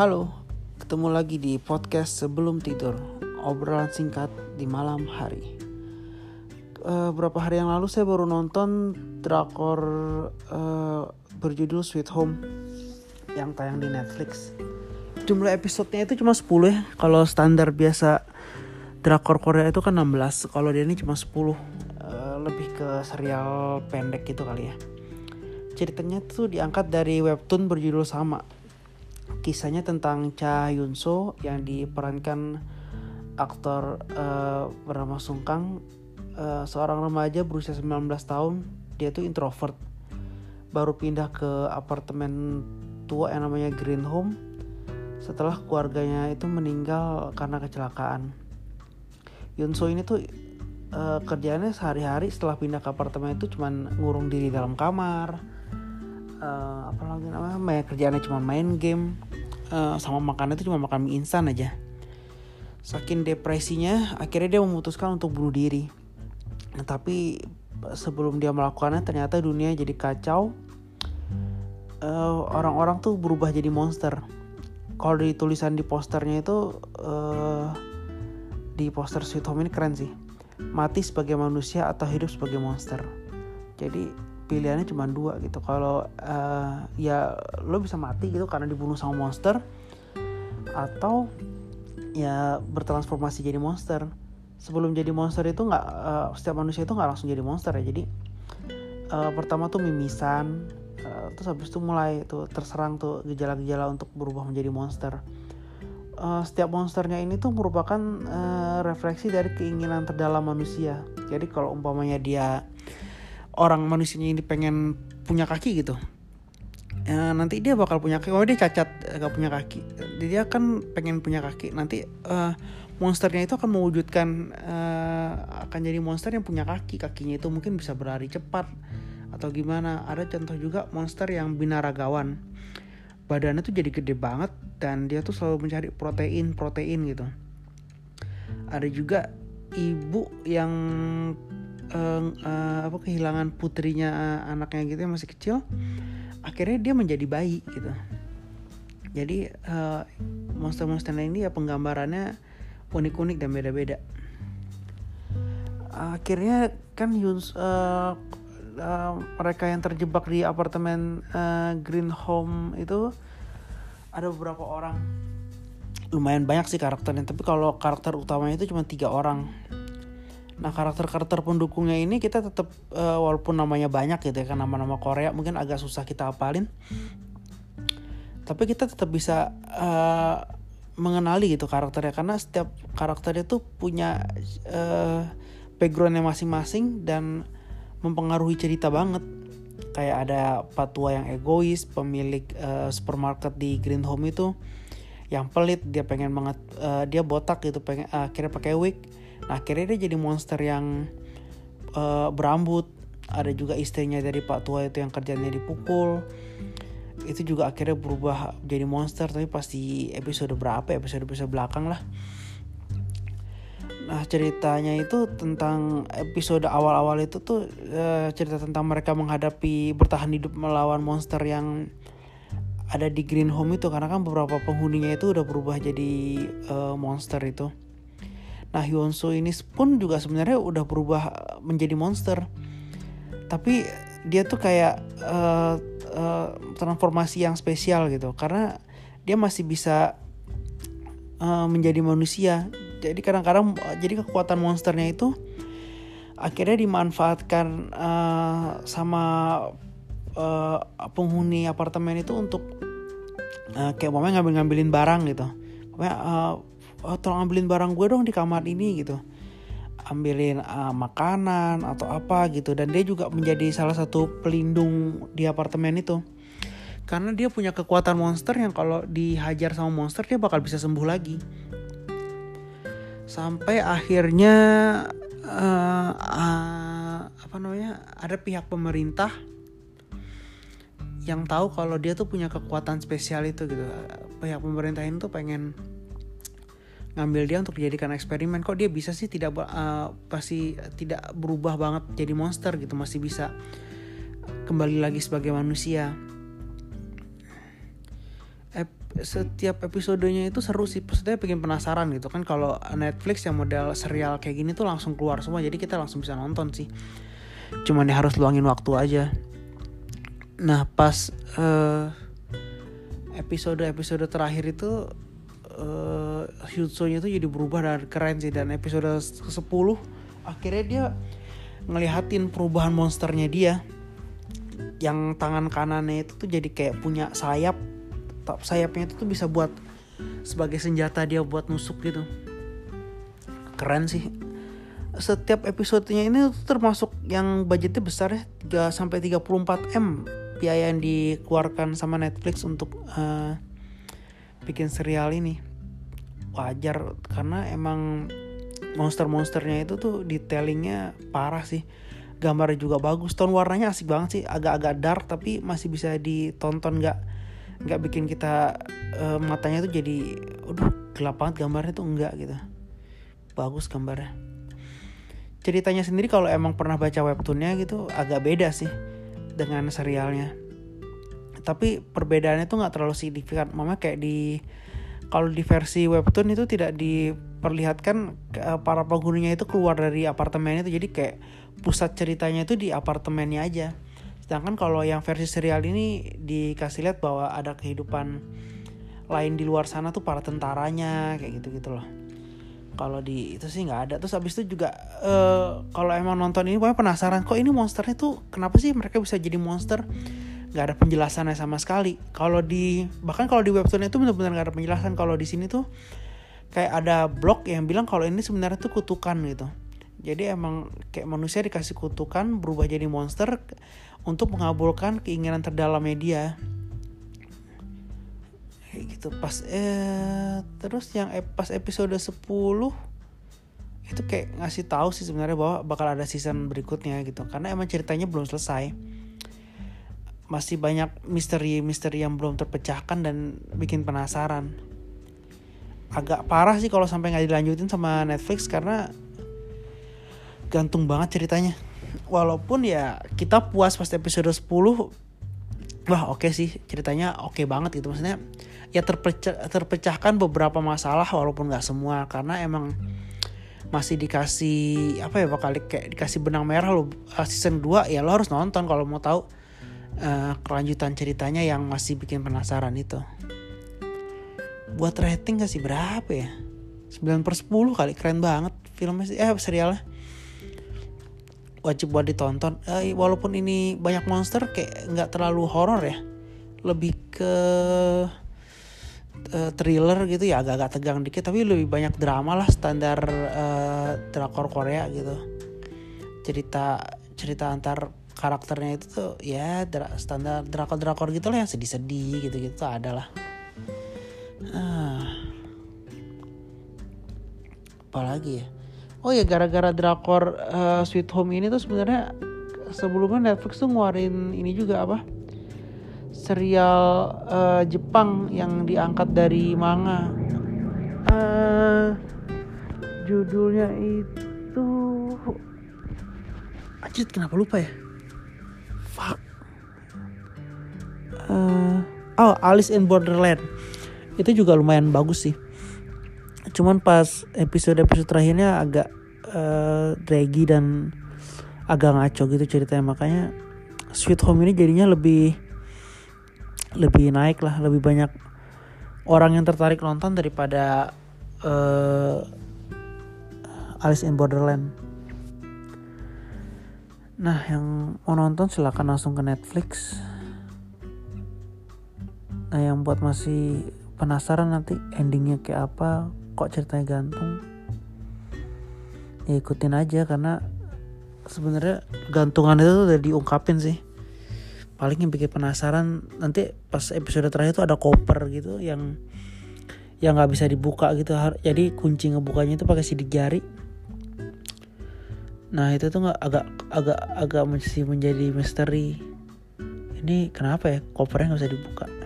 Halo, ketemu lagi di podcast sebelum tidur, obrolan singkat di malam hari. Uh, hari yang lalu saya baru nonton drakor uh, berjudul Sweet Home yang tayang di Netflix. Jumlah episodenya itu cuma 10 ya. Kalau standar biasa drakor Korea itu kan 16. Kalau dia ini cuma 10. Uh, lebih ke serial pendek gitu kali ya. Ceritanya tuh diangkat dari webtoon berjudul sama kisahnya tentang Cha Yun So yang diperankan aktor uh, bernama Sung Kang. Uh, seorang remaja berusia 19 tahun dia tuh introvert. Baru pindah ke apartemen tua yang namanya Green Home. Setelah keluarganya itu meninggal karena kecelakaan. Yun So ini tuh uh, kerjaannya sehari-hari setelah pindah ke apartemen itu cuman ngurung diri dalam kamar uh, apa lagi namanya? Kerjaannya cuma main game. Uh, sama makan itu cuma makan mie instan aja. Saking depresinya akhirnya dia memutuskan untuk bunuh diri. Nah, tapi sebelum dia melakukannya ternyata dunia jadi kacau. Uh, orang-orang tuh berubah jadi monster. Kalau di tulisan di posternya itu uh, di poster Sweet Home ini keren sih. Mati sebagai manusia atau hidup sebagai monster. Jadi pilihannya cuma dua gitu. Kalau uh, ya lo bisa mati gitu karena dibunuh sama monster atau ya bertransformasi jadi monster. Sebelum jadi monster itu nggak uh, setiap manusia itu nggak langsung jadi monster ya. Jadi uh, pertama tuh mimisan uh, terus habis itu mulai tuh terserang tuh gejala-gejala untuk berubah menjadi monster. Uh, setiap monsternya ini tuh merupakan uh, refleksi dari keinginan terdalam manusia. Jadi kalau umpamanya dia orang manusianya ini pengen punya kaki gitu. Ya, nanti dia bakal punya kaki. Oh dia cacat eh, gak punya kaki. Dia kan pengen punya kaki. Nanti uh, monsternya itu akan mewujudkan uh, akan jadi monster yang punya kaki. Kakinya itu mungkin bisa berlari cepat atau gimana. Ada contoh juga monster yang binaragawan. Badannya tuh jadi gede banget dan dia tuh selalu mencari protein protein gitu. Ada juga ibu yang uh, uh, apa kehilangan putrinya uh, anaknya gitu yang masih kecil akhirnya dia menjadi bayi gitu. Jadi uh, monster-monster ini ya penggambarannya unik-unik dan beda-beda. Akhirnya kan Yuns uh, uh, mereka yang terjebak di apartemen uh, Green Home itu ada beberapa orang. Lumayan banyak sih karakternya tapi kalau karakter utamanya itu cuma tiga orang Nah karakter-karakter pendukungnya ini kita tetap uh, walaupun namanya banyak gitu ya kan nama-nama Korea mungkin agak susah kita hafalin. Tapi kita tetap bisa uh, mengenali gitu karakternya karena setiap karakternya tuh punya uh, backgroundnya masing-masing dan mempengaruhi cerita banget. Kayak ada patua yang egois, pemilik uh, supermarket di Green Home itu yang pelit dia pengen banget uh, dia botak gitu pengen uh, akhirnya pakai wig Nah akhirnya dia jadi monster yang uh, berambut. Ada juga istrinya dari Pak Tua itu yang kerjanya dipukul. Itu juga akhirnya berubah jadi monster tapi pasti episode berapa episode episode belakang lah. Nah ceritanya itu tentang episode awal-awal itu tuh uh, cerita tentang mereka menghadapi bertahan hidup melawan monster yang ada di Green Home itu karena kan beberapa penghuninya itu udah berubah jadi uh, monster itu. Nah Hyunsu ini pun juga sebenarnya udah berubah menjadi monster. Tapi dia tuh kayak uh, uh, transformasi yang spesial gitu karena dia masih bisa uh, menjadi manusia. Jadi kadang-kadang jadi kekuatan monsternya itu akhirnya dimanfaatkan uh, sama uh, penghuni apartemen itu untuk uh, kayak mamanya ngambil-ngambilin barang gitu. Pokoknya uh, oh, tolong ambilin barang gue dong di kamar ini gitu. Ambilin uh, makanan atau apa gitu. Dan dia juga menjadi salah satu pelindung di apartemen itu. Karena dia punya kekuatan monster yang kalau dihajar sama monster dia bakal bisa sembuh lagi. Sampai akhirnya uh, uh, apa namanya ada pihak pemerintah yang tahu kalau dia tuh punya kekuatan spesial itu gitu. Pihak pemerintah ini tuh pengen ngambil dia untuk dijadikan eksperimen. Kok dia bisa sih tidak uh, pasti tidak berubah banget jadi monster gitu masih bisa kembali lagi sebagai manusia. Setiap episodenya itu seru sih maksudnya bikin penasaran gitu kan. Kalau Netflix yang model serial kayak gini tuh langsung keluar semua jadi kita langsung bisa nonton sih. Cuman ya harus luangin waktu aja. Nah pas uh, episode episode terakhir itu uh, Hyutsunya itu jadi berubah dan keren sih. Dan episode ke 10 akhirnya dia ngelihatin perubahan monsternya dia. Yang tangan kanannya itu tuh jadi kayak punya sayap. Sayapnya itu tuh bisa buat sebagai senjata dia buat nusuk gitu. Keren sih. Setiap episodenya ini tuh termasuk yang budgetnya besar ya. 3 sampai 34 m biaya yang dikeluarkan sama Netflix untuk uh, bikin serial ini wajar karena emang monster-monsternya itu tuh detailingnya parah sih. Gambarnya juga bagus tone warnanya asik banget sih. Agak-agak dark tapi masih bisa ditonton nggak nggak bikin kita uh, matanya tuh jadi udah gelap banget gambarnya tuh. Enggak gitu. Bagus gambarnya. Ceritanya sendiri kalau emang pernah baca webtoonnya gitu agak beda sih dengan serialnya tapi perbedaannya tuh nggak terlalu signifikan mama kayak di kalau di versi webtoon itu tidak diperlihatkan uh, para penghuninya itu keluar dari apartemen itu jadi kayak pusat ceritanya itu di apartemennya aja Sedangkan kalau yang versi serial ini dikasih lihat bahwa ada kehidupan lain di luar sana tuh para tentaranya kayak gitu-gitu loh. Kalau di itu sih nggak ada. Terus abis itu juga uh, kalau emang nonton ini pokoknya penasaran kok ini monsternya tuh kenapa sih mereka bisa jadi monster? Gak ada penjelasannya sama sekali. Kalau di bahkan kalau di webtoon itu benar-benar gak ada penjelasan. Kalau di sini tuh kayak ada blog yang bilang kalau ini sebenarnya tuh kutukan gitu. Jadi emang kayak manusia dikasih kutukan berubah jadi monster untuk mengabulkan keinginan terdalam media kayak gitu pas eh terus yang pas episode 10 itu kayak ngasih tahu sih sebenarnya bahwa bakal ada season berikutnya gitu karena emang ceritanya belum selesai masih banyak misteri-misteri yang belum terpecahkan dan bikin penasaran. Agak parah sih kalau sampai nggak dilanjutin sama Netflix karena gantung banget ceritanya. Walaupun ya kita puas pas episode 10 wah oke okay sih ceritanya oke okay banget gitu. Maksudnya ya terpecah, terpecahkan beberapa masalah walaupun nggak semua. Karena emang masih dikasih apa ya bakal kayak dikasih benang merah lo uh, season 2 ya lo harus nonton kalau mau tahu uh, kelanjutan ceritanya yang masih bikin penasaran itu. Buat rating kasih berapa ya? 9 per 10 kali. Keren banget filmnya sih. Eh serialnya? Wajib buat ditonton. Eh, walaupun ini banyak monster kayak nggak terlalu horor ya. Lebih ke uh, thriller gitu ya. Agak-agak tegang dikit. Tapi lebih banyak drama lah standar uh, drakor Korea gitu. Cerita cerita antar karakternya itu tuh ya dra standar drakor drakor gitu lah yang sedih-sedih gitu gitu ada lah. Ah. apalagi ya? Oh ya gara-gara drakor uh, Sweet Home ini tuh sebenarnya sebelumnya Netflix tuh ngeluarin ini juga apa? Serial uh, Jepang yang diangkat dari manga. Uh, judulnya itu Acit kenapa lupa ya uh, oh Alice in Borderland. Itu juga lumayan bagus sih. Cuman pas episode-episode terakhirnya agak uh, draggy dan agak ngaco gitu ceritanya. Makanya Sweet Home ini jadinya lebih lebih naik lah. Lebih banyak orang yang tertarik nonton daripada uh, Alice in Borderland. Nah yang mau nonton silahkan langsung ke Netflix nah yang buat masih penasaran nanti endingnya kayak apa kok ceritanya gantung ya ikutin aja karena sebenarnya gantungan itu udah diungkapin sih. Paling yang bikin penasaran nanti pas episode terakhir itu ada koper gitu yang yang nggak bisa dibuka gitu. Jadi kunci ngebukanya itu pakai sidik jari. Nah itu tuh nggak agak agak agak masih menjadi misteri. Ini kenapa ya kopernya nggak bisa dibuka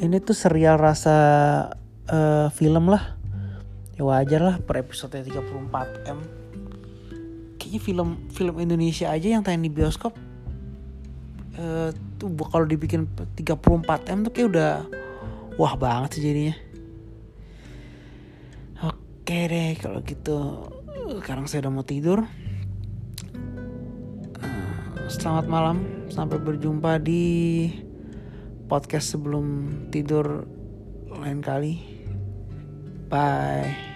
ini tuh serial rasa uh, film lah. Ya wajar lah per episode 34 m. Kayaknya film film Indonesia aja yang tayang di bioskop uh, tuh kalau dibikin 34 m tuh kayak udah wah banget sih jadinya. Oke deh kalau gitu sekarang saya udah mau tidur. Eh, selamat malam sampai berjumpa di podcast sebelum tidur lain kali. Bye